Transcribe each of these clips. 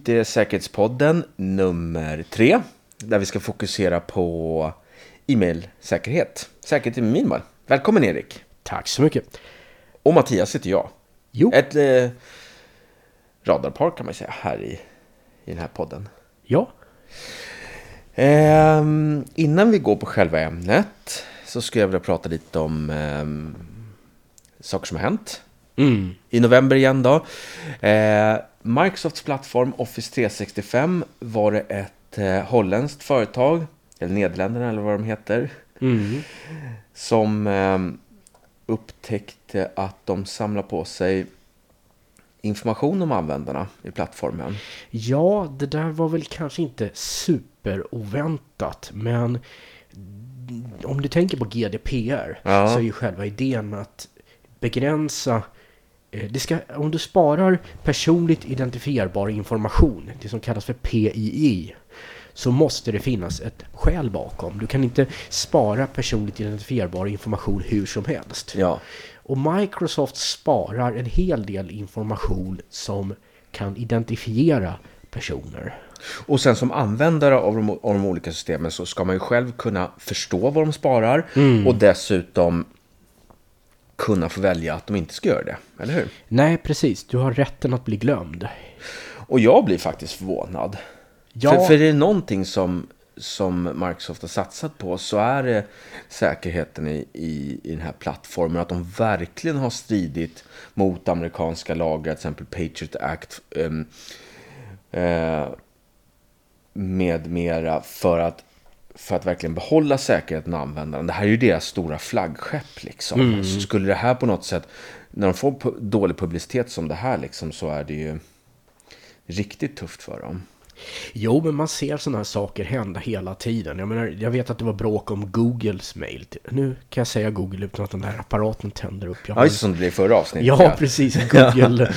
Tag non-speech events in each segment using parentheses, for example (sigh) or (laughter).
IT-säkerhetspodden nummer tre. Där vi ska fokusera på e-mailsäkerhet. Säkerhet i minimal. Välkommen Erik. Tack så mycket. Och Mattias heter jag. Jo. Ett eh, radarpar kan man säga här i, i den här podden. Ja. Ehm, innan vi går på själva ämnet så skulle jag vilja prata lite om ehm, saker som har hänt. Mm. I november igen då. Eh, Microsofts plattform Office 365 var det ett eh, holländskt företag, eller Nederländerna eller vad de heter, Mm. som eh, upptäckte att de samlar på sig information om användarna i plattformen. Ja, det där var väl kanske inte superoväntat, men om du tänker på GDPR Ja. så är ju själva idén att begränsa det ska, om du sparar personligt identifierbar information, det som kallas för PII, så måste det finnas ett skäl bakom. Du kan inte spara personligt identifierbar information hur som helst. Ja, Och Microsoft sparar en hel del information som kan identifiera personer. och sen som användare av de, av de olika systemen så ska man ju själv kunna förstå vad de sparar och dessutom kunna få välja att de inte ska göra det, eller hur? Nej, precis. Du har rätten att bli glömd. Och jag blir faktiskt förvånad. Ja. För, för det är någonting som, som Microsoft har satsat på så är det säkerheten i, i, i den här plattformen. Att de verkligen har stridit mot amerikanska lagar, till exempel Patriot Act ehm, eh, med mera för att, för att verkligen behålla säkerheten och användaren. Det här är ju deras stora flaggskepp liksom. Så skulle det här på något sätt, när de får dålig publicitet som det här liksom så är det ju riktigt tufft för dem. Jo, men man ser sådana här saker hända hela tiden. Jag, menar, jag vet att det var bråk om Googles mail. Nu kan jag säga Google utan att den där apparaten tänder upp. Jag Ja, just som det blev i förra avsnittet. Ja, precis. (laughs) Google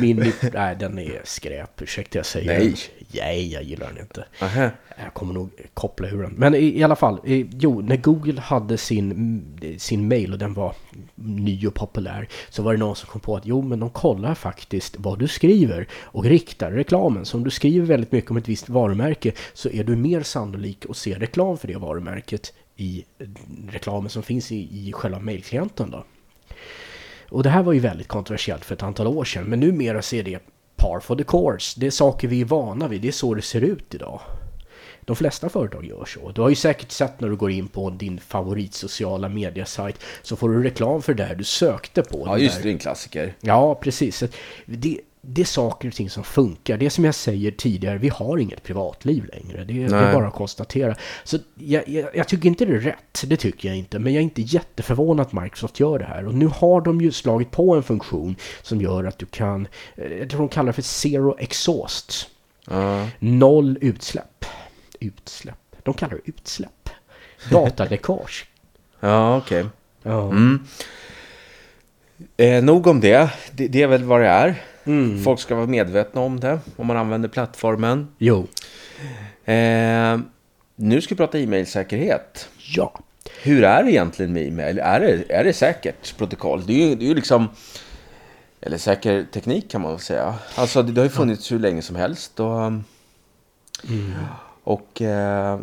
Mini... Nej, den är skräp. Ursäkta jag säger Nej. Nej, jag gillar den inte. Aha. Jag kommer nog koppla ur den. Men i, i alla fall, eh, jo, när Google hade sin, sin mail och den var ny och populär så var det någon som kom på att jo, men de kollar faktiskt vad du skriver och riktar reklamen. Så om du skriver väldigt mycket om ett visst varumärke så är du mer sannolik att se reklam för det varumärket i reklamen som finns i, i själva mejlklienten. då. Och det här var ju väldigt kontroversiellt för ett antal år sedan, men numera ser det par for the course. Det är saker vi är vana vid, det är så det ser ut idag. De flesta företag gör så. Du har ju säkert sett när du går in på din favoritsociala mediasajt så får du reklam för det du sökte på. Ja, just där- det, en klassiker. Ja, precis. Det, det är saker och ting som funkar. Det är som jag säger tidigare, vi har inget privatliv längre. Det är, det är bara att konstatera. Så jag, jag, jag tycker inte det är rätt, det tycker jag inte. Men jag är inte jätteförvånad att Microsoft gör det här. Och nu har de ju slagit på en funktion som gör att du kan, eh, jag tror de kallar det för zero exhaust. Ja. Noll utsläpp. Utsläpp. De kallar det utsläpp. Dataläckage. (laughs) Ja, okej. Ja. Eh, nog om det. det. Det är väl vad det är. Mm. Folk ska vara medvetna om det, om man använder plattformen. Jo. Eh, nu ska vi prata e-mailsäkerhet. Ja. Hur är det egentligen med e-mail? Är det, är det säkert protokoll? Det är ju, det är ju liksom... Eller säker teknik kan man väl säga. Alltså det, det har ju funnits hur länge som helst. Och, och eh,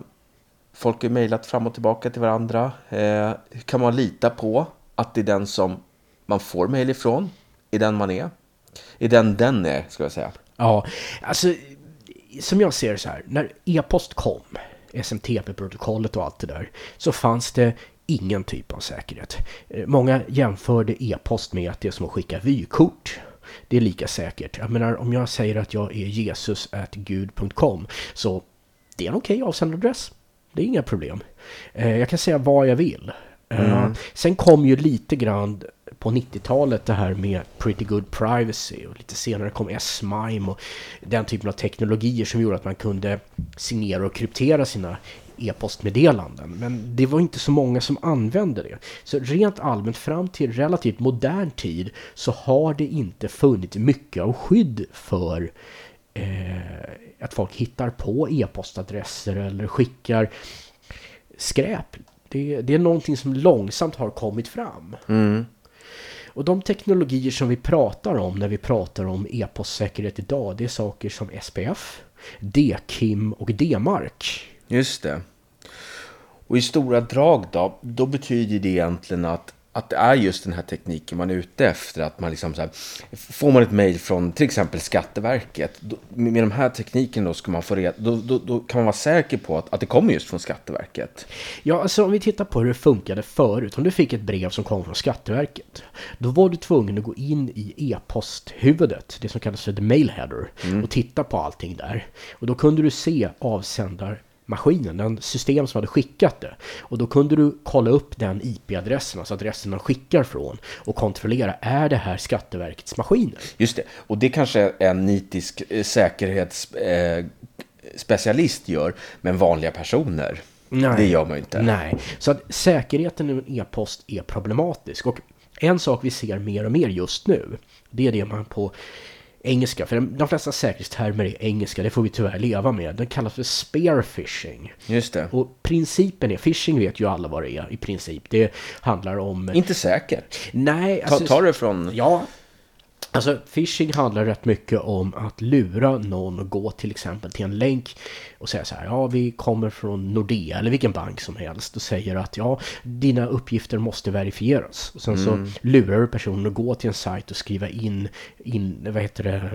folk har ju mejlat fram och tillbaka till varandra. Eh, kan man lita på att det är den som man får mejl ifrån? Är den man är? Är den den är, ska jag säga. Ja, alltså som jag ser det så här, när e-post kom, SMTP-protokollet och allt det där, så fanns det ingen typ av säkerhet. Eh, många jämförde e-post med att det är som att skicka vykort. Det är lika säkert. Jag menar, om jag säger att jag är jesus.gud.com så det är en okej avsändaradress. Det är inga problem. Eh, Jag kan säga vad jag vill. Eh, Sen kom ju lite grann på 90-talet det här med Pretty Good Privacy och lite senare kom S-MIME och den typen av teknologier som gjorde att man kunde signera och kryptera sina e-postmeddelanden. Men det var inte så många som använde det. Så rent allmänt fram till relativt modern tid så har det inte funnits mycket av skydd för eh, att folk hittar på e-postadresser eller skickar skräp. Det, det är någonting som långsamt har kommit fram. Mm. Och de teknologier som vi pratar om när vi pratar om e-postsäkerhet idag, det är saker som SPF, DKIM och DMARC. Just det. Och i stora drag då, då betyder det egentligen att att det är just den här tekniken man är ute efter. Att man liksom så här, får man ett mejl från till exempel Skatteverket. Då, med de här tekniken då, ska man få reda, då, då, då, kan man vara säker på att, att det kommer just från Skatteverket. Ja, alltså om vi tittar på hur det funkade förut. Om du fick ett brev som kom från Skatteverket. Då var du tvungen att gå in i e-posthuvudet, det som kallas för the mail header. Mm. Och titta på allting där. Och då kunde du se avsändar maskinen, den system som hade skickat det. Och då kunde du kolla upp den IP-adressen, alltså adressen man skickar från och kontrollera, är det här Skatteverkets maskiner? Just det, och det kanske en nitisk eh, säkerhetsspecialist eh, gör, men vanliga personer Nej. Det gör man ju inte. Nej, så att säkerheten i en e-post är problematisk. Och en sak vi ser mer och mer just nu, det är det man på engelska, för de flesta säkerhetstermer är engelska, det får vi tyvärr leva med. Den kallas för spear phishing. Just det. Och principen är, phishing vet ju alla vad det är i princip. Det handlar om... Inte säkert. Nej. Alltså, ta, ta det från... Ja, Alltså phishing handlar rätt mycket om att lura någon att gå till exempel till en länk och säga så här, ja vi kommer från Nordea eller vilken bank som helst och säger att ja, dina uppgifter måste verifieras. Och sen mm. så lurar du personen att gå till en sajt och skriva in, in vad heter det,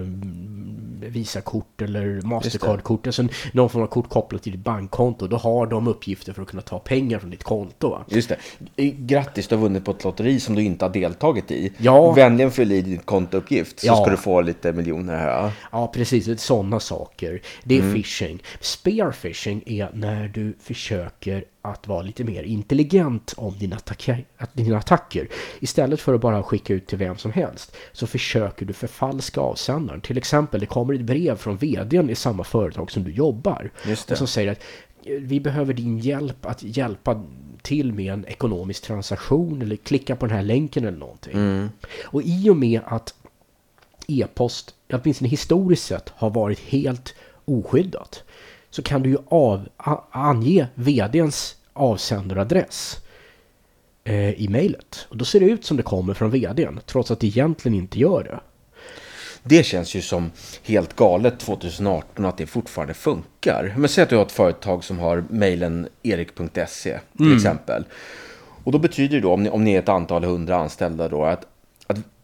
Visakort eller Mastercard-kort, alltså någon form av kort kopplat till ditt bankkonto. Då har de uppgifter för att kunna ta pengar från ditt konto. Va? Just det. Grattis, du har vunnit på ett lotteri som du inte har deltagit i. Ja. Vänligen fyll i ditt kontouppgift så ja. ska du få lite miljoner här. Ja, precis. Sådana saker. Det är mm. phishing. Spear phishing är när du försöker att vara lite mer intelligent om dina, attacker, dina attacker. Istället för att bara skicka ut till vem som helst så försöker du förfalska avsändaren. Till exempel, det kommer ett brev från vdn i samma företag som du jobbar. Och som säger att vi behöver din hjälp att hjälpa till med en ekonomisk transaktion eller klicka på den här länken eller någonting. Mm. Och i och med att e-post, åtminstone historiskt sett, har varit helt oskyddat så kan du ju av, ange vdns avsändaradress eh, i mejlet. Och då ser det ut som det kommer från vdn, trots att det egentligen inte gör det. Det känns ju som helt galet 2018 att det fortfarande funkar. Men säg att du har ett företag som har mejlen erik.se till mm. exempel. Och då betyder det då, om ni, om ni är ett antal hundra anställda då, att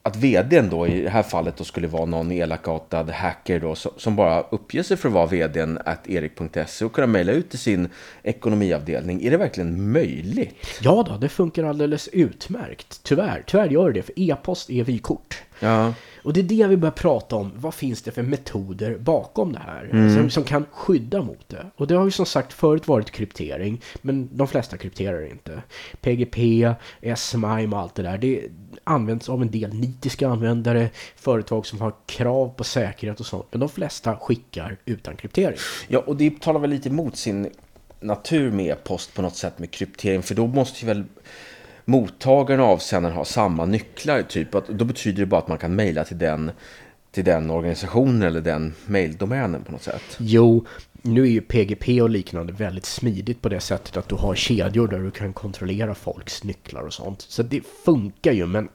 att vdn då i det här fallet då skulle vara någon elakartad hacker då som bara uppger sig för att vara vdn att erik.se och kunna mejla ut till sin ekonomiavdelning. Är det verkligen möjligt? Ja då, det funkar alldeles utmärkt. Tyvärr, tyvärr gör det för e-post är vykort. Ja. Och det är det vi börjar prata om. Vad finns det för metoder bakom det här? Mm. Som, som, kan skydda mot det. Och det har ju som sagt förut varit kryptering. Men de flesta krypterar inte. PGP, SMIME och allt det där. Det används av en del nitiska användare. Företag som har krav på säkerhet och sånt. Men de flesta skickar utan kryptering. Ja, och det talar väl lite emot sin natur med post på något sätt med kryptering. För då måste ju väl mottagaren och avsändaren har samma nycklar. Typ. Att, då betyder det bara att man kan mejla till den, till den organisationen eller den mejldomänen på något sätt. Jo, nu är ju PGP och liknande väldigt smidigt på det sättet att du har kedjor där du kan kontrollera folks nycklar och sånt. Så det funkar ju, men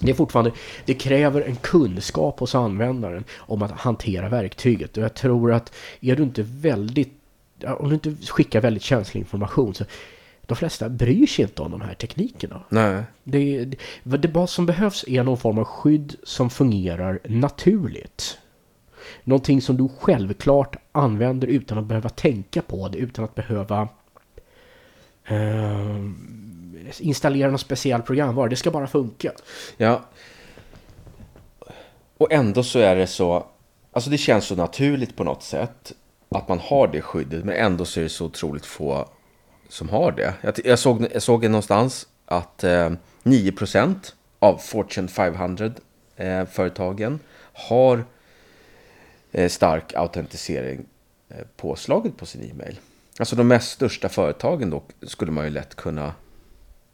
det är fortfarande, det kräver en kunskap hos användaren om att hantera verktyget. Och jag tror att är du inte väldigt, om du inte skickar väldigt känslig information så de flesta bryr sig inte om de här teknikerna. Nej. Det, det, det vad som behövs är någon form av skydd som fungerar naturligt. Någonting som du självklart använder utan att behöva tänka på det, utan att behöva eh, installera någon speciell programvara. Det ska bara funka. Ja. Och ändå så är det så, alltså det känns så naturligt på något sätt att man har det skyddet, men ändå så är det så otroligt få som har det. Jag, jag såg, jag såg någonstans att eh, 9% av Fortune 500-företagen eh, har eh, stark autentisering eh, påslaget på sin e-mail. Alltså de mest största företagen då skulle man ju lätt kunna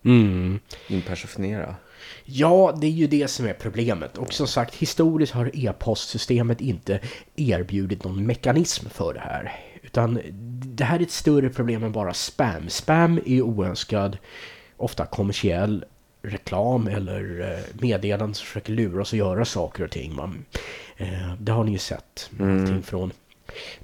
mm. impersonera. Ja, det är ju det som är problemet. Och som sagt, historiskt har e-postsystemet inte erbjudit någon mekanism för det här. Utan det här är ett större problem än bara spam. Spam är oönskad, ofta kommersiell reklam eller eh, meddelanden som försöker lura oss att göra saker och ting. Man, eh, det har ni ju sett. Mm. Allting från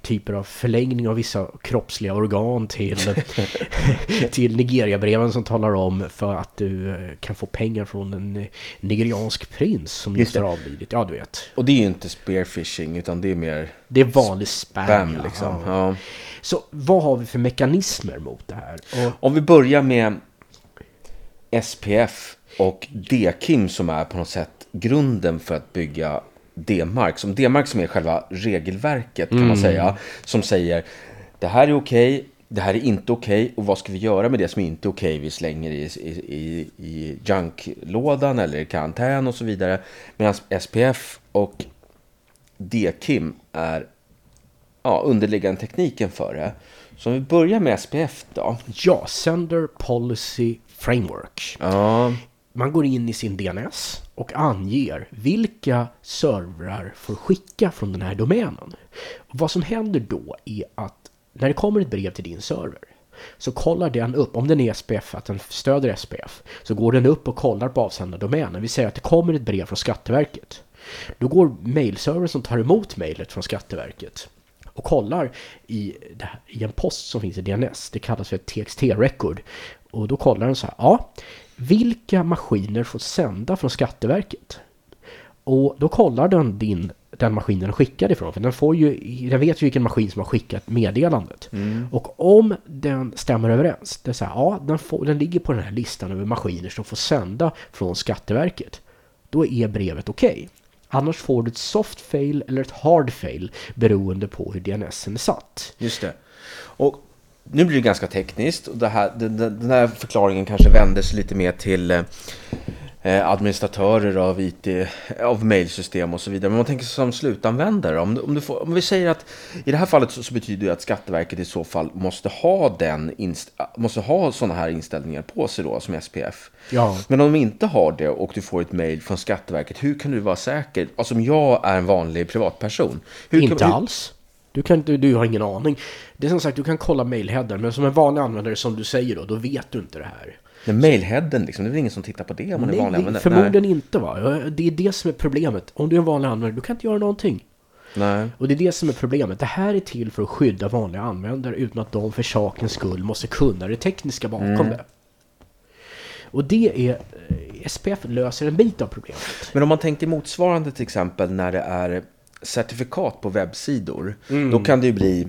typer av förlängning av vissa kroppsliga organ till, (laughs) till Nigeria-breven som talar om för att du eh, kan få pengar från en eh, nigeriansk prins som just har avlidit. Ja, du vet. Och det är ju inte spearfishing utan det är mer Det är vanlig spam. spam liksom. Ja. Ja. Så vad har vi för mekanismer mot det här? Och, Om vi börjar med SPF och D-Kim som är på något sätt grunden för att bygga D-mark. Som D-mark som är själva regelverket kan man säga. Som säger det här är okej, det här är inte okej och vad ska vi göra med det som inte är okej? Vi slänger i, i, i, i junklådan eller i karantän och så vidare. Medan SPF och D-Kim är ja, underliggande tekniken för det. Så om vi börjar med SPF då. ja, Sender Policy Framework. Ja, man går in i sin DNS och anger vilka servrar får skicka från den här domänen. Och vad som händer då är att när det kommer ett brev till din server så kollar den upp, om den är SPF, att den stöder SPF, så går den upp och kollar på avsändardomänen. Vi säger att det kommer ett brev från Skatteverket. Då går mailservern som tar emot mejlet från Skatteverket och kollar i, i en post som finns i DNS. Det kallas för ett TXT-record. Och då kollar den så här, ja, vilka maskiner får sända från Skatteverket? Och då kollar den din, den maskinen skickar ifrån. För den, får ju, den vet ju vilken maskin som har skickat meddelandet. Och om den stämmer överens, det är så här, ja, den, får, den ligger på den här listan över maskiner som får sända från Skatteverket. Då är brevet okej. Annars får du ett soft fail eller ett hard fail beroende på hur DNSen är satt. just det. Och nu blir det ganska tekniskt. Och här, den, här förklaringen kanske vänder sig lite mer till eh, administratörer av IT, av mailsystem och så vidare. Men man tänker sig som slutanvändare. Om, om, får, om vi säger att i det här fallet så, så betyder det att Skatteverket i så fall måste ha, den måste ha sådana här inställningar på sig då som SPF. Ja. Men om de inte har det och du får ett mail från Skatteverket, hur kan du vara säker? Alltså om jag är en vanlig privatperson. Hur inte kan, hur, alls. Du, kan, du, du har ingen aning. Det är som sagt, du kan kolla mailheader, men som en vanlig användare som du säger då, då vet du inte det här. Men mailheaden liksom, det är väl ingen som tittar på det om man är vanlig Nej, användare? förmodligen inte va. Det är det som är problemet. Om du är en vanlig användare, du kan inte göra någonting. Nej. Och det är det som är problemet. Det här är till för att skydda vanliga användare utan att de för sakens skull måste kunna det tekniska bakom Mm. det. Och det är... eh, SPF löser en bit av problemet. Men om man tänker motsvarande till exempel när det är certifikat på webbsidor. Mm. Då kan det ju bli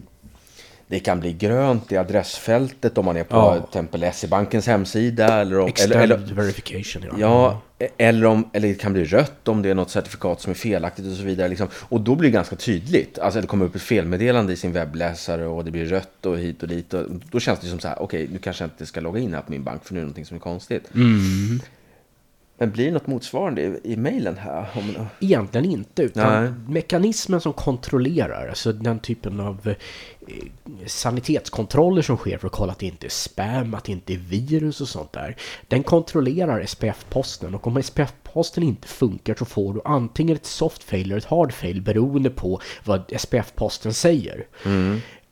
det kan bli grönt i adressfältet om man är på Ja. till exempel SE-bankens hemsida. Eller, om, eller, Extended eller, verification, ja. ja, eller, om, eller det kan bli rött om det är något certifikat som är felaktigt och så vidare. Liksom. Och då blir det ganska tydligt. Alltså det kommer upp ett felmeddelande i sin webbläsare och det blir rött och hit och dit. Och då känns det som så här, okej, nu kanske jag inte ska logga in här på min bank för nu är det någonting som är konstigt. Mm. Men blir det något motsvarande i, i mejlen här? Om, Egentligen inte, utan Nej. mekanismen som kontrollerar, alltså den typen av eh, sanitetskontroller som sker för att kolla att det inte är spam, att det inte är virus och sånt där. Den kontrollerar SPF-posten och om SPF-posten inte funkar så får du antingen ett soft fail eller ett hard fail beroende på vad SPF-posten säger.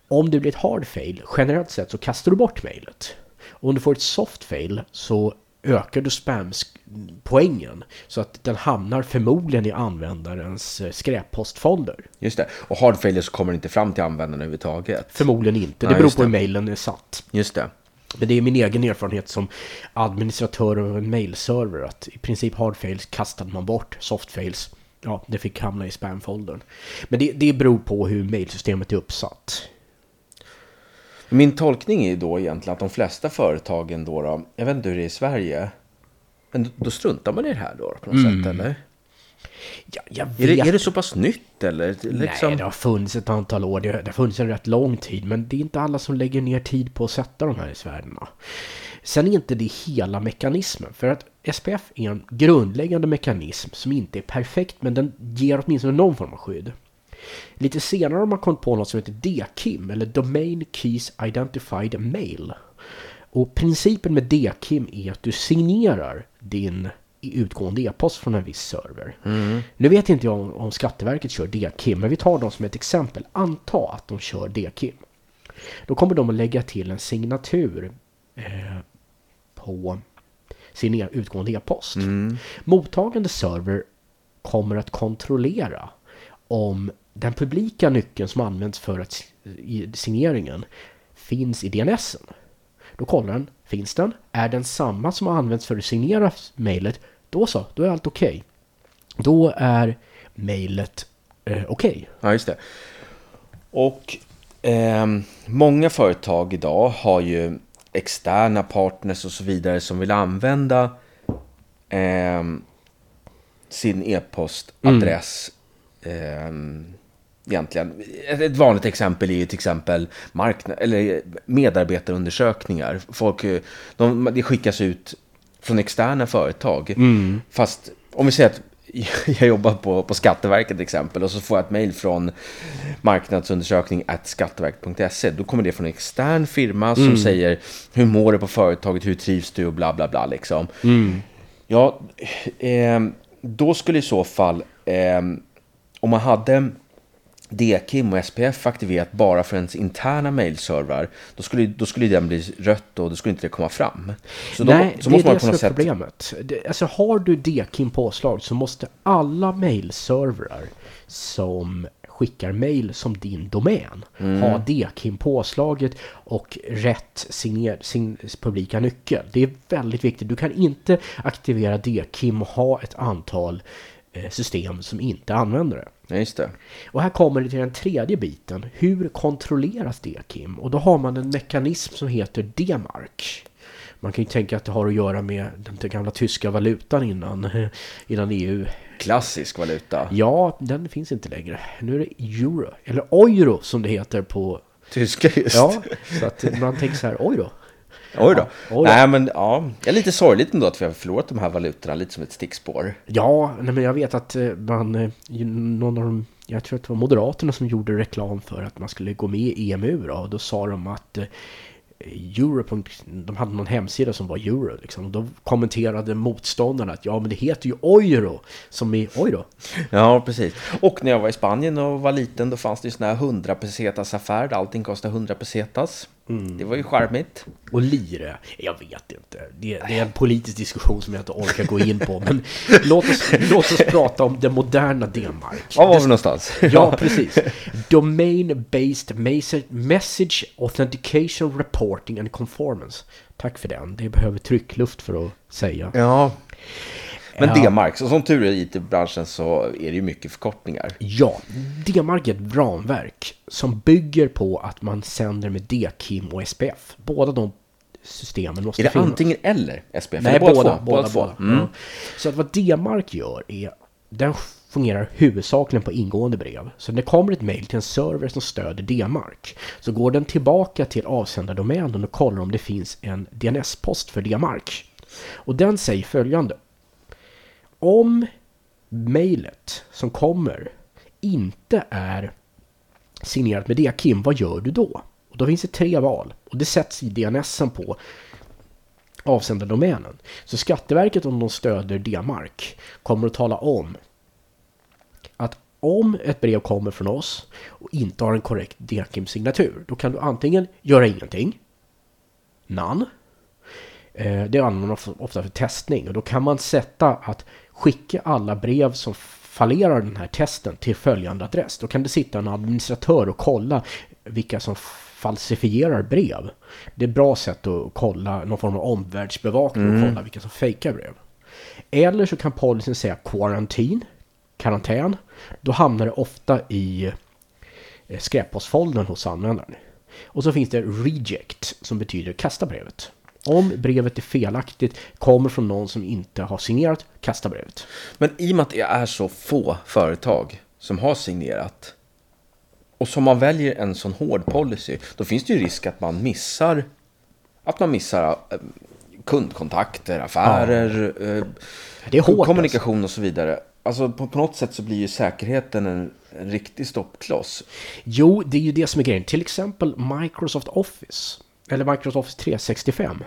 Om det blir ett hard fail, generellt sett så kastar du bort mejlet. Om du får ett soft fail så ökar du spampoängen så att den hamnar förmodligen i användarens eh, skräppostfolder. Just det. Och hard failure så kommer det inte fram till användaren överhuvudtaget. Förmodligen inte, det Nej, beror just på hur mejlen är satt. Just det. Men det är min egen erfarenhet som administratör av en mailserver att i princip hard fails kastade man bort, soft fails Ja, det fick hamna i spamfoldern. Men det, det beror på hur mailsystemet är uppsatt. Min tolkning är då egentligen att de flesta företagen då, då jag vet inte hur det är i Sverige, men då, då struntar man i det här då på något sätt eller? Ja, jag vet Är det, är det så pass nytt eller? Liksom? Nej, det har funnits ett antal år. Det, det har funnits en rätt lång tid. Men det är inte alla som lägger ner tid på att sätta de här värdena. Sen är inte det hela mekanismen. För att SPF är en grundläggande mekanism som inte är perfekt. Men den ger åtminstone någon form av skydd. Lite senare har man kommit på något som heter DKIM. Eller Domain Keys Identified Mail. Och principen med DKIM är att du signerar din utgående e-post från en viss server. Nu vet inte jag om, om Skatteverket kör DKIM, men vi tar dem som ett exempel. Anta att de kör DKIM. Då kommer de att lägga till en signatur eh, på sin e utgående e-post. Mottagande server kommer att kontrollera om den publika nyckeln som används för att signeringen finns i DNSen. Då kollar den, finns den? Är den samma som har använts för att signera mejlet? Då så, då är allt okej. Då är mejlet eh, okej. Ja, just det. Och ehm, många företag idag har ju externa partners och så vidare som vill använda ehm, sin e-postadress. Ehm, egentligen. Ett vanligt exempel är ju till exempel marknad, eller medarbetarundersökningar. Folk, eh, de, det skickas ut från externa företag. Fast om vi säger att (laughs) jag jobbar på, på Skatteverket till exempel och så får jag ett mejl från marknadsundersökning skatteverket.se. Då kommer det från en extern firma som säger hur mår du på företaget, hur trivs du och bla bla bla liksom. Ja, eh, då skulle i så fall eh, om man hade DKIM och SPF aktiverat bara för ens interna mailservrar, då skulle, då skulle den bli rött och då skulle inte det komma fram. Så, då, Nej, så det måste är man det som är sätt... problemet. Det, alltså har du DKIM påslag så måste alla mailservrar som skickar mail som din domän ha DKIM påslaget och rätt signer, sin publika nyckel. Det är väldigt viktigt. Du kan inte aktivera DKIM och ha ett antal system som inte använder det. Ja, just det. Och här kommer det till den tredje biten. Hur kontrolleras DKIM? Och då har man en mekanism som heter D-mark. Man kan ju tänka att det har att göra med den gamla tyska valutan innan, (laughs) innan EU. Klassisk valuta. Ja, den finns inte längre. Nu är det euro, eller euro som det heter på... Tyska just. Ja, så att man tänker så här, oj då. Oj då. Ja, oj då. Nej men ja, det är lite sorgligt ändå att vi har förlorat de här valutorna lite som ett stickspår. Ja, nej, men jag vet att eh, man, eh, någon av dem, jag tror att det var Moderaterna som gjorde reklam för att man skulle gå med i EMU då, och då sa de att eh, Euro, de hade någon hemsida som var euro liksom, och då kommenterade motståndarna att ja men det heter ju euro, som i euro. Ja, precis. Och när jag var i Spanien och var liten då fanns det ju såna här 100 pesetas affär där allting kostar 100 pesetas. Det var ju charmigt. Och lire, jag vet inte. Det, det är en politisk diskussion som jag inte orkar gå in på. Men låt oss, låt oss prata om det moderna D-mark. Var var vi någonstans? Ja, precis. Domain-based message- message authentication reporting and conformance. Tack för den. Det behöver tryckluft för att säga. Ja. Men Ja. D-mark, som tur är i IT-branschen så är det ju mycket förkortningar. Ja, D-mark är ett ramverk som bygger på att man sänder med D-KIM och SPF. Båda de systemen måste Är det finnas. antingen eller SPF? Nej, båda. båda, två. båda. Mm. Ja. Så att vad D-mark gör är, den fungerar huvudsakligen på ingående brev. Så när det kommer ett mail till en server som stöder D-mark så går den tillbaka till avsändardomänen och kollar om det finns en DNS-post för D-mark. Och den säger följande. Om mejlet som kommer inte är signerat med DKIM, vad gör du då? Och då finns det tre val. Och det sätts i DNSen på avsändardomänen. Så Skatteverket om de stöder D-mark kommer att tala om att om ett brev kommer från oss och inte har en korrekt DKIM-signatur då kan du antingen göra ingenting, none, eh, Det använder man ofta för testning och då kan man sätta att skicka alla brev som fallerar den här testen till följande adress. Då kan det sitta en administratör och kolla vilka som falsifierar brev. Det är ett bra sätt att kolla någon form av omvärldsbevakning och kolla vilka som fejkar brev. Eller så kan policyn säga quarantine, karantän. Då hamnar det ofta i eh, skräppostfoldern hos användaren. Och så finns det reject som betyder kasta brevet. Om brevet är felaktigt, kommer från någon som inte har signerat, kasta brevet. Men i och med att det är så få företag som har signerat och som man väljer en sån hård policy, då finns det ju risk att man missar att man missar eh, kundkontakter, affärer, eh, Det är hårt kommunikation och så vidare. Alltså på, på något sätt så blir ju säkerheten en, en riktig stoppkloss. Jo, det är ju det som är grejen. Till exempel Microsoft Office. Eller Microsoft Office 365.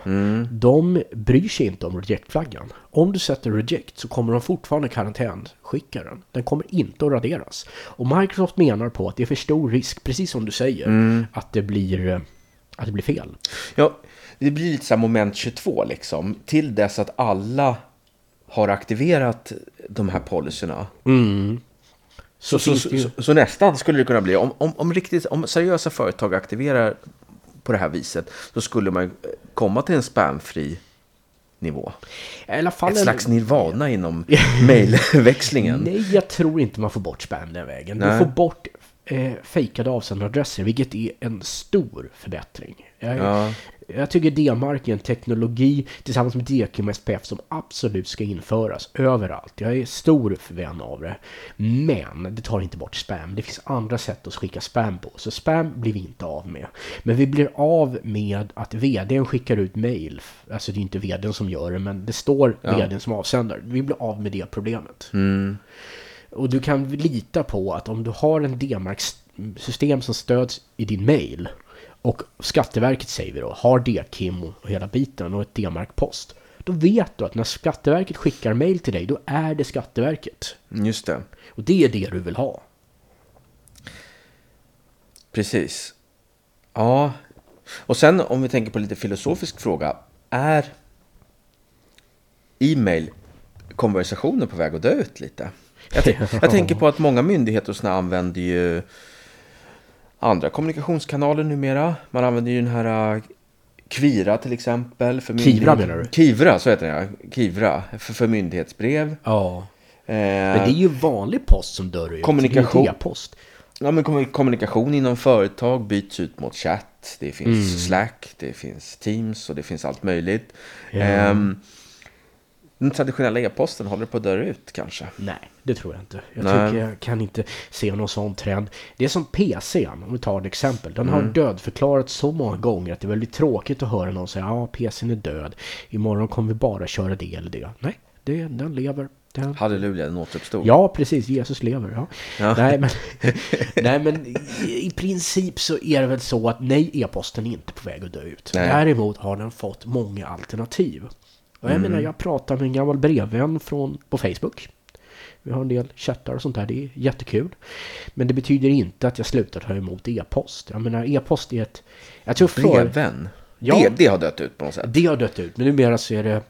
De bryr sig inte om reject-flaggan. Om du sätter reject så kommer de fortfarande karantänskicka den. Den kommer inte att raderas. Och Microsoft menar på att det är för stor risk, precis som du säger, att, det blir, eh, att det blir fel. Ja, det blir lite så här moment 22 liksom. Till dess att alla har aktiverat de här policyerna. Mm. Så, så, så, så, så nästan skulle det kunna bli, om, om, om, riktigt, om seriösa företag aktiverar på det här viset, så skulle man komma till en spamfri nivå. Ett en- slags nirvana inom (laughs) mejlväxlingen. Nej, jag tror inte man får bort spam den vägen. Nej. Du får bort eh, fejkade avsändaradresser, vilket är en stor förbättring. Jag, Ja. jag tycker D-mark är en teknologi tillsammans med DQ och SPF som absolut ska införas överallt. Jag är stor vän av det. Men det tar inte bort spam. Det finns andra sätt att skicka spam på. Så spam blir vi inte av med. Men vi blir av med att vdn skickar ut mail. Alltså det är inte vdn som gör det, men det står Ja. vdn som avsändare. Vi blir av med det problemet. Mm. Och du kan lita på att om du har en D-mark-system som stöds i din mail och Skatteverket säger vi då har D-KIM och hela biten och ett D-mark-post. Då vet du att när Skatteverket skickar mail till dig, då är det Skatteverket. Just det, Och det är det du vill ha. precis. Ja, och sen om vi tänker på lite filosofisk fråga. Är e-mail konversationer på väg att dö ut lite? Jag, (laughs) jag tänker på att många myndigheter och såna använder ju andra kommunikationskanaler numera. Man använder ju den här äh, Kvira till exempel. För Kivra menar du? Kivra, så heter den ja. Kivra, för, för myndighetsbrev. Ja. Eh, Men det är ju vanlig post som dör ut. Kommunikation. E-post. Ja, men kommu- kommunikation inom företag byts ut mot chatt. Det finns Mm. Slack, det finns Teams och det finns allt möjligt. Ja. Ehm, den traditionella e-posten håller på att dö ut kanske. Nej, det tror jag inte. Jag Nej. tycker jag kan inte se någon sån trend. Det är som PCn, om vi tar ett exempel. Den har Mm. dödförklarats så många gånger att det är väldigt tråkigt att höra någon säga ja, PCn är död. Imorgon kommer vi bara köra det eller det. Nej, det, den lever. Den... Halleluja, den återuppstod. Ja, precis. Jesus lever. Ja. Ja. Nej, men, (laughs) nej, men i, i princip så är det väl så att nej, e-posten är inte på väg att dö ut. Nej. Däremot har den fått många alternativ. Och jag Mm. menar, jag pratar med en gammal brevvän från, på Facebook. Vi har en del chattar och sånt där, det är jättekul. Men det betyder inte att jag slutar ta emot e-post. Jag menar, e-post är ett... Jag tror för... Brevvän. Ja. Det, det har dött ut på något sätt. Det har dött ut, men numera så är det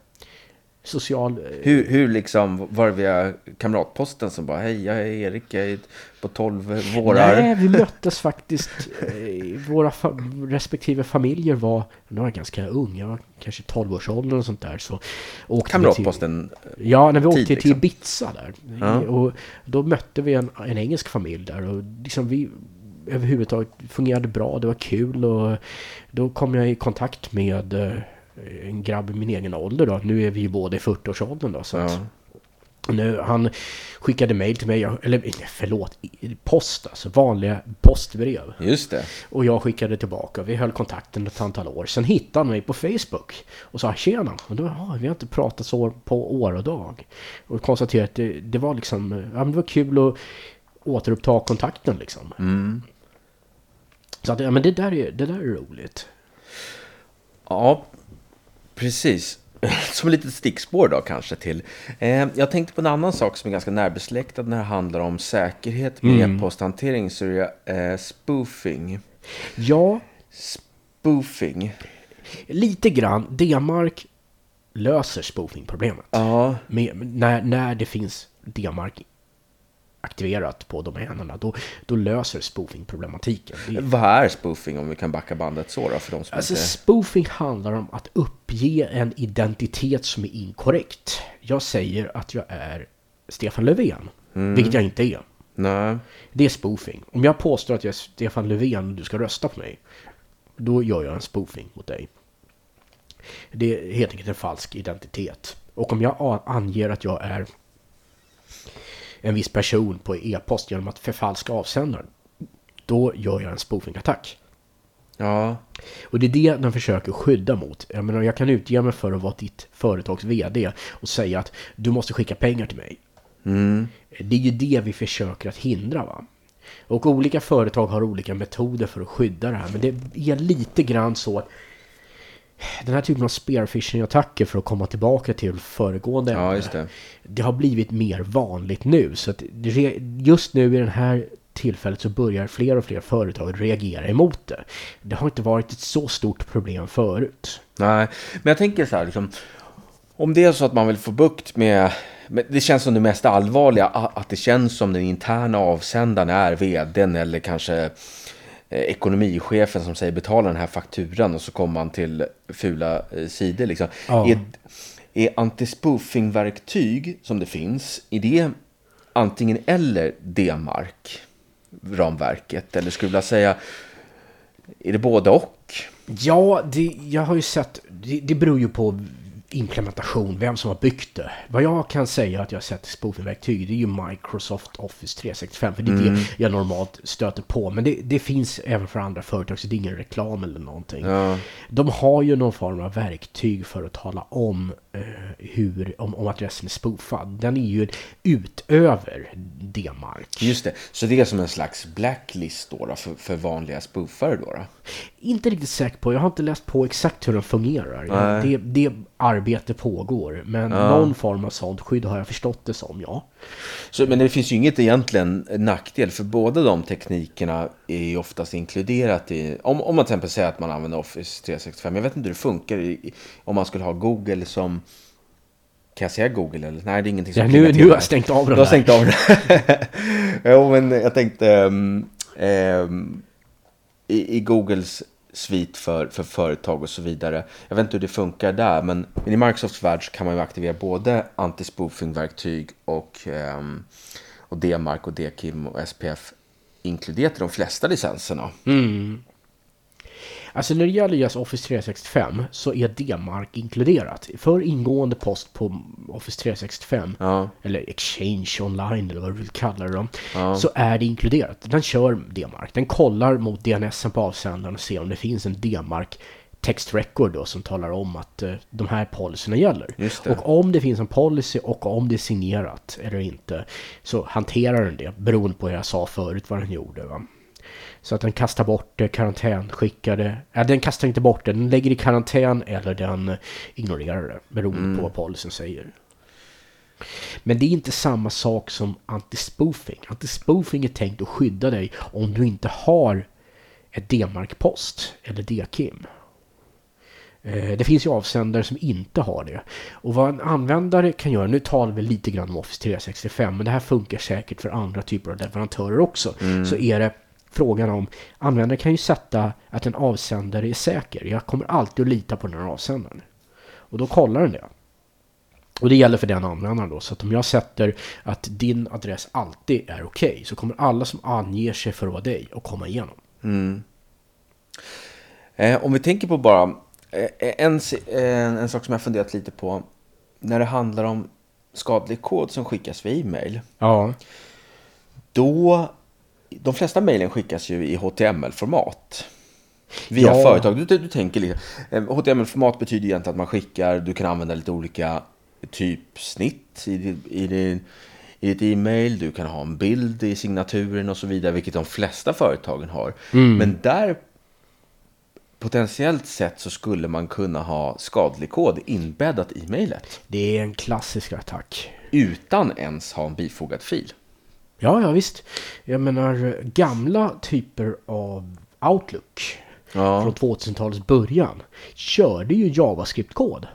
social... eh, Hur, hur liksom, var det via kamratposten som bara hej, jag är Erik, jag är på 12 vårar. Nej, vi möttes faktiskt. eh, Våra fa- respektive familjer var, nu var jag ganska ung, jag var kanske 12-årsåldern och sånt där. Så åkte Kamratposten. Till, ja, när vi åkte tid, till liksom. Ibiza där. Ja. Och då mötte vi en, en engelsk familj där och liksom vi överhuvudtaget fungerade bra, det var kul och då kom jag i kontakt med eh, en grabb i min egen ålder då. Nu är vi ju båda i 40-årsåldern då. Så att, Ja. nu, han skickade mail till mig, eller förlåt, post alltså, vanliga postbrev. Just det. Och jag skickade tillbaka, vi höll kontakten ett antal år. Sen hittade han mig på Facebook och sa tjena. Och då, ja, vi har inte pratat så på år och dag. Och konstaterade att det, det var liksom, ja det var kul att återuppta kontakten liksom. Mm. Så att, ja men det där är, det där är roligt. Ja, precis. (laughs) Som ett litet stickspår då kanske till. Eh, jag tänkte på en annan sak som är ganska närbesläktad när det handlar om säkerhet med Mm. e-posthantering. Så är det eh, spoofing. Ja, Spoofing. lite grann. D-mark löser spoofing-problemet. Ja, Med, när, när det finns D-mark aktiverat på domänerna, då, då löser spoofing-problematiken. Det är- vad är spoofing om vi kan backa bandet så då för de som Alltså inte... spoofing handlar om att uppge en identitet som är inkorrekt. Jag säger att jag är Stefan Löfven, vilket jag inte är. Nej. Det är spoofing. Om jag påstår att jag är Stefan Löfven och du ska rösta på mig, då gör jag en spoofing mot dig. Det är helt enkelt en falsk identitet. Och om jag anger att jag är en viss person på e-post genom att förfalska avsändaren, då gör jag en spoofing-attack. Ja, Och det är det den försöker skydda mot. Jag menar, jag kan utge mig för att vara ditt företags VD och säga att du måste skicka pengar till mig. mm. Det är ju det vi försöker att hindra va. Och olika företag har olika metoder för att skydda det här. Men det är lite grann så att den här typen av spearfishing-attacker för att komma tillbaka till föregående ja det. det har blivit mer vanligt nu. Så det- just nu i den här tillfället så börjar fler och fler företag reagera emot det. Det har inte varit ett så stort problem förut. Nej, men jag tänker så här, liksom, om det är så att man vill få bukt med, men det känns som det mest allvarliga, att det känns som den interna avsändaren är vdn eller kanske ekonomichefen som säger betala den här fakturan och så kommer man till fula eh, sidor. Liksom. Ja. Är, är anti-spoofing-verktyg som det finns, är det antingen eller D-mark ramverket? Eller skulle jag vilja säga, är det både och? Ja, det, jag har ju sett, det, det beror ju på implementation, vem som har byggt det. Vad jag kan säga att jag har sett spoofing-verktyg, det är ju Microsoft Office 365, för det är Mm. det jag normalt stöter på. Men det, det finns även för andra företag, så det är ingen reklam eller någonting. Ja. De har ju någon form av verktyg för att tala om, hur, om, om adressen är spoofad. Den är ju utöver D-mark. Just det, så det är som en slags blacklist då, då för, för vanliga spoofare då? då? Inte riktigt säker på, jag har inte läst på exakt hur den fungerar. Det, det arbete pågår, men någon form av sånt skydd har jag förstått det som, ja. Så, men det finns ju inget egentligen nackdel, för båda de teknikerna är ju oftast inkluderat i... Om, om man till exempel säger att man använder Office 365, jag vet inte hur det funkar i, om man skulle ha Google som... Kan jag säga Google eller? Nej, det är ingenting som ja nu, nu har jag stängt av Du den har där. stängt av det? (laughs) jo, men jag tänkte... ehm, ehm, i, I Googles svit för, för företag och så vidare. Jag vet inte hur det funkar där, men, men i Microsofts värld så kan man ju aktivera både anti-spoofing-verktyg och, ehm, och DMARC och DKIM och SPF inkluderat i de flesta licenserna. Mm. Alltså när det gäller just Office 365 så är D-mark inkluderat. För ingående post på Office 365 Ja. eller Exchange online eller vad du vill kalla det då, Ja. så är det inkluderat. Den kör D-mark. Den kollar mot DNSen på avsändaren och ser om det finns en D-mark text record då som talar om att eh, de här policyerna gäller. Och om det finns en policy och om det är signerat eller inte så hanterar den det beroende på hur jag sa förut vad den gjorde. Va? Så att den kastar bort det, karantänskickar det. Ja, den kastar inte bort det, den lägger i karantän eller den ignorerar det beroende på vad policyn säger. Men det är inte samma sak som anti-spoofing. Anti-spoofing är tänkt att skydda dig om du inte har ett D-mark-post eller D-kim. Eh, Det finns ju avsändare som inte har det. Och vad en användare kan göra, nu talar vi lite grann om Office 365, men det här funkar säkert för andra typer av leverantörer också. Så är det frågan om, användare kan ju sätta att en avsändare är säker. Jag kommer alltid att lita på den här avsändaren. Och då kollar den det. Och det gäller för den användaren då. Så att om jag sätter att din adress alltid är okej så kommer alla som anger sig för att vara dig att komma igenom. Eh, om vi tänker på bara eh, en, si- en, en sak som jag funderat lite på. När det handlar om skadlig kod som skickas via e-mail. Ja. Då, de flesta mejlen skickas ju i HTML-format. Via Ja. företag. Du, du tänker eh, HTML-format betyder egentligen att man skickar, du kan använda lite olika typsnitt i, din- i, din, i ditt e-mail. Du kan ha en bild i signaturen och så vidare, vilket de flesta företagen har. Men där potentiellt sett så skulle man kunna ha skadlig kod inbäddat i mejlet. Det är en klassisk attack. Utan ens ha en bifogad fil. Ja, ja visst. Jag menar gamla typer av Outlook Ja. från 2000-talets början körde ju JavaScript-kod.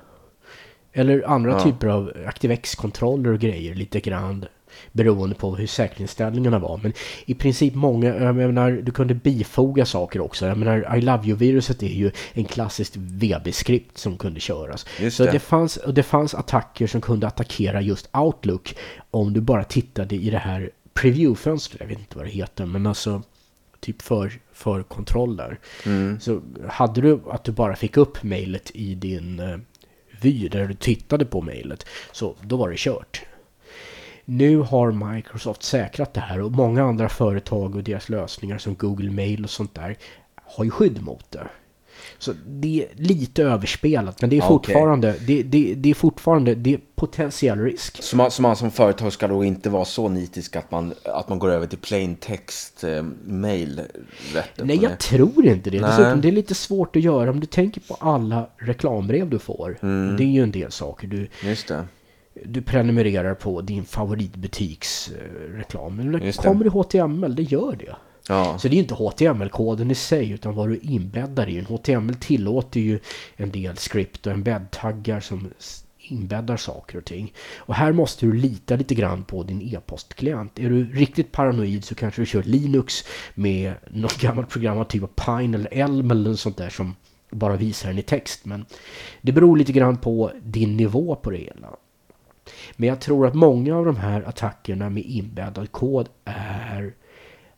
Eller andra Ja. typer av ActiveX-kontroller och grejer lite grann beroende på hur säkerhetsinställningarna var. Men i princip många, jag menar, du kunde bifoga saker också. Jag menar, I Love You-viruset är ju en klassisk VB-skript som kunde köras. Just Så det. det. fanns, det fanns attacker som kunde attackera just Outlook om du bara tittade i det här preview-fönstret. Jag vet inte vad det heter, men alltså typ för, för kontroll där. Så hade du att du bara fick upp mejlet i din eh, vy där du tittade på mejlet, så då var det kört. Nu har Microsoft säkrat det här och många andra företag och deras lösningar som Google Mail och sånt där har ju skydd mot det. Så det är lite överspelat, men det är okej. fortfarande, det, det, det är fortfarande, det är potentiell risk. Så man, så man som företag ska då inte vara så nitisk att man, att man går över till plain text eh, mail Nej, jag tror inte det. Nej. Dessutom, det är lite svårt att göra om du tänker på alla reklambrev du får. Mm. Det är ju en del saker. Du, Just det. du prenumererar på din favoritbutiks reklam. Kommer i HTML, det gör det. Ja, Så det är inte HTML-koden i sig utan vad du inbäddar i den. HTML tillåter ju en del script och embed-taggar som inbäddar saker och ting. Och här måste du lita lite grann på din e-postklient. Är du riktigt paranoid så kanske du kör Linux med något (laughs) gammalt program av typ av Pine eller Elm eller något sånt där som bara visar den i text. Men det beror lite grann på din nivå på det hela. Men jag tror att många av de här attackerna med inbäddad kod är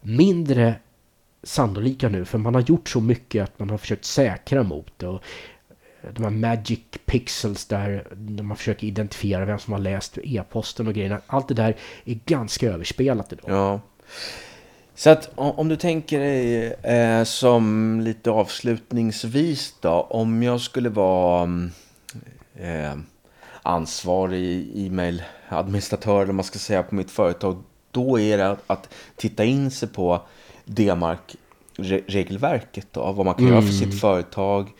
mindre sannolika nu för man har gjort så mycket att man har försökt säkra mot det. Och eh, de här magic pixels där där man försöker identifiera vem som har läst e-posten och grejerna. Allt det där är ganska överspelat idag. ja. Så att om du tänker dig eh, som lite avslutningsvis då. Om jag skulle vara mm, eh, ansvarig e-mailadministratör eller vad man ska säga på mitt företag. Då är det att, att titta in sig på D-mark-regelverket. Vad man kan göra för sitt företag.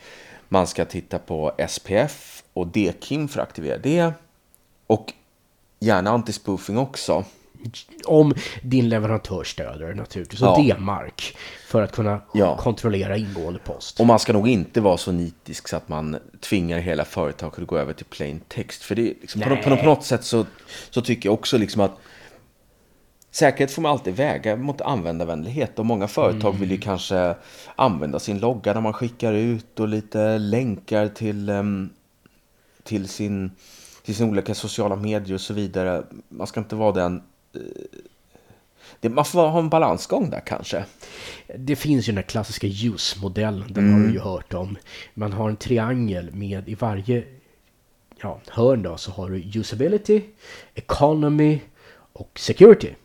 Man ska titta på SPF och DKIM för att aktivera det. Och gärna anti-spoofing också. Om din leverantör stöder naturligtvis. Och Ja. D-mark för att kunna Ja. kontrollera ingående post. Och man ska nog inte vara så nitisk så att man tvingar hela företaget att gå över till plain text. För det är liksom, på, på något sätt så, så tycker jag också liksom att säkerhet får man alltid väga mot användarvänlighet. Och många företag vill ju kanske använda sin logga när man skickar ut och lite länkar till, em, till, sin, till sina olika sociala medier och så vidare. Man ska inte vara den... eh, Det, man får ha en balansgång där kanske. Det finns ju den här klassiska use-modellen. Den har du ju hört om. Man har en triangel med i varje ja, hörn då så har du usability, economy och security.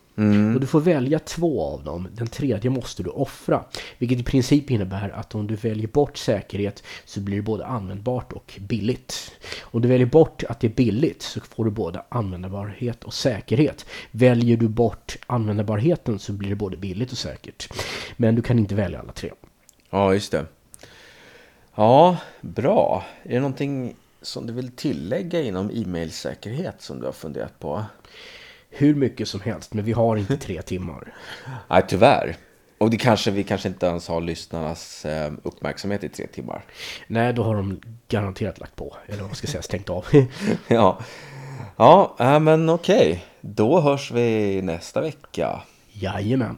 Och du får välja två av dem. Den tredje måste du offra. Vilket i princip innebär att om du väljer bort säkerhet så blir det både användbart och billigt. Om du väljer bort att det är billigt så får du både användbarhet och säkerhet. Väljer du bort användbarheten så blir det både billigt och säkert. Men du kan inte välja alla tre. Ja, just det. Ja, bra. Är det någonting som du vill tillägga inom e-mailsäkerhet som du har funderat på? Hur mycket som helst, men vi har inte tre (laughs) timmar. Nej, tyvärr. Och det kanske vi kanske inte ens har lyssnarnas eh, uppmärksamhet i tre timmar. Nej, då har de garanterat lagt på. Eller vad man ska säga, stängt av. (laughs) Ja, ja äh, men okej. Då hörs vi nästa vecka. Jajamän.